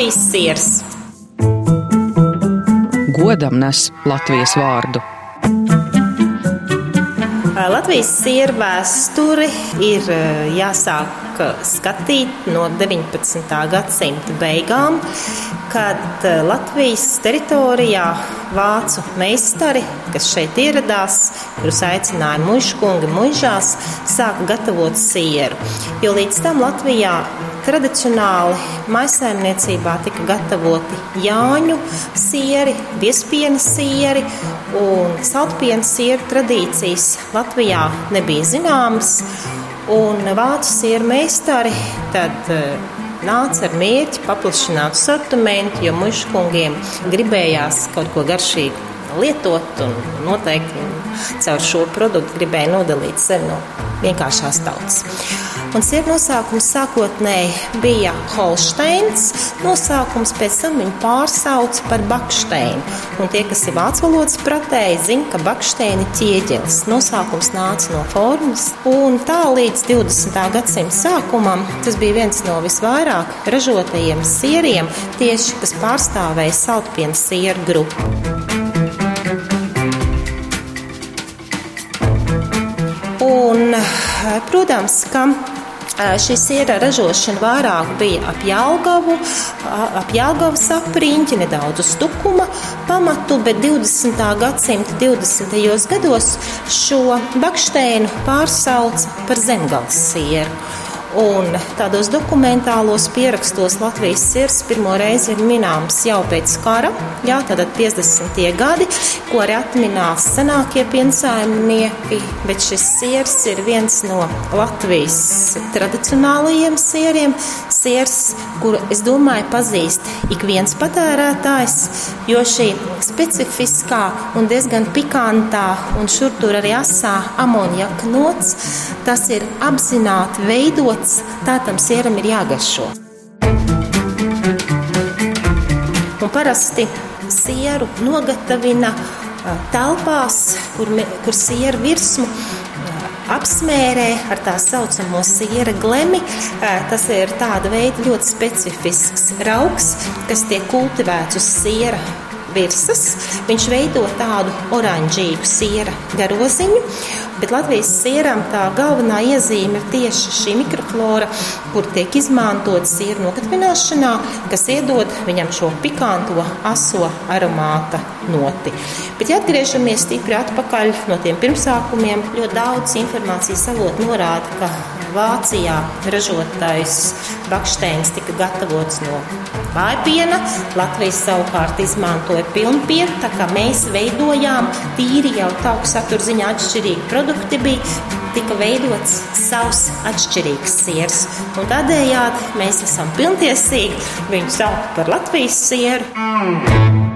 Latvijas siers. Godam nes Latvijas vārdu. Latvijas siera vēsturi ir jāsāk skatīt no 19. gadsimta beigām, kad Latvijas teritorijā vācu meistari, kas šeit ieradās, kurus aicināja muškungi mužās, sāka gatavot sieru. Jo līdz tam Latvijā tradicionāli maisaimniecībā tika gatavoti jāņu sieri, biespiena sieri un saltpiena sieru tradīcijas Latvijā nebija zināmas. Un vācu sieru meistari tad nāca ar mērķi paplašināt sortimentu, jo muškungiem gribējās kaut ko garšīgu lietot un noteikti caur šo produktu gribēja nodalīt sevi no vienkāršās tautas. Un sieru nosaukums sākotnēji bija Holsteins. Nosaukums pēc tam viņu pārsauca par Baksteinu. Un tie, kas ir vācu valodas pratēji, zina, ka Baksteina ir ķieģelis. Nosaukums nāca no formas. Un tā līdz 20. gadsimta sākumam tas bija viens no visvairāk ražotajiem sieriem, tieši kas pārstāvēja saltpienu sieru grupu. Protams, ka Šī siera ražošana vairāk bija ap Jālgavu, ap Jālgavas apriņķi, nedaudz uz tukuma pamatu, bet 20. gadsimta 20. gados šo baksteinu pārsauca par zemgals sieru. Un tādos dokumentālos pierakstos Latvijas sirds pirmo reizi ir minēms jau pēc kara, jā, tātad 50. gadi, ko arī atminās senākie piensaimnieki, bet šis sirs ir viens no Latvijas tradicionālajiem sieriem, sirs, kuru, es domāju, pazīst ik viens patērētājs, jo šī specifiskā un diezgan pikantā un šur tur arī asā amonjaka nots, tas ir apzināti veidot pats tā tam sieram ir jāgaršo. Un parasti sieru nogatavina telpās, kur, kur siera virsmu apsmērē ar tā saucamo siera glemi. Tas ir tāda veida ļoti specifisks raugs, kas tiek kultivēts uz siera virsmas. Viņš veido tādu oranžīgu siera garoziņu, bet Latvijas sieram tā galvenā iezīme ir tieši šī mikroflora, kur tiek izmantota siera nogatavināšanā, kas iedod viņam šo pikanto, aso aromāta noti. Bet, ja atgriežamies stipri atpakaļ no tiem pirmsākumiem, ļoti daudz informācijas avotu norāda, ka Vācijā ražotais baksteins tika gatavots no vājpiena, Latvijas savukārt izmantoja pilnpienu, tā kā mēs veidojām tīri jau tauku satura ziņā atšķirīgi produkti bija, tika veidots savs atšķirīgs siers. Un tādējādi mēs esam pilntiesīgi viņu saukt par Latvijas sieru.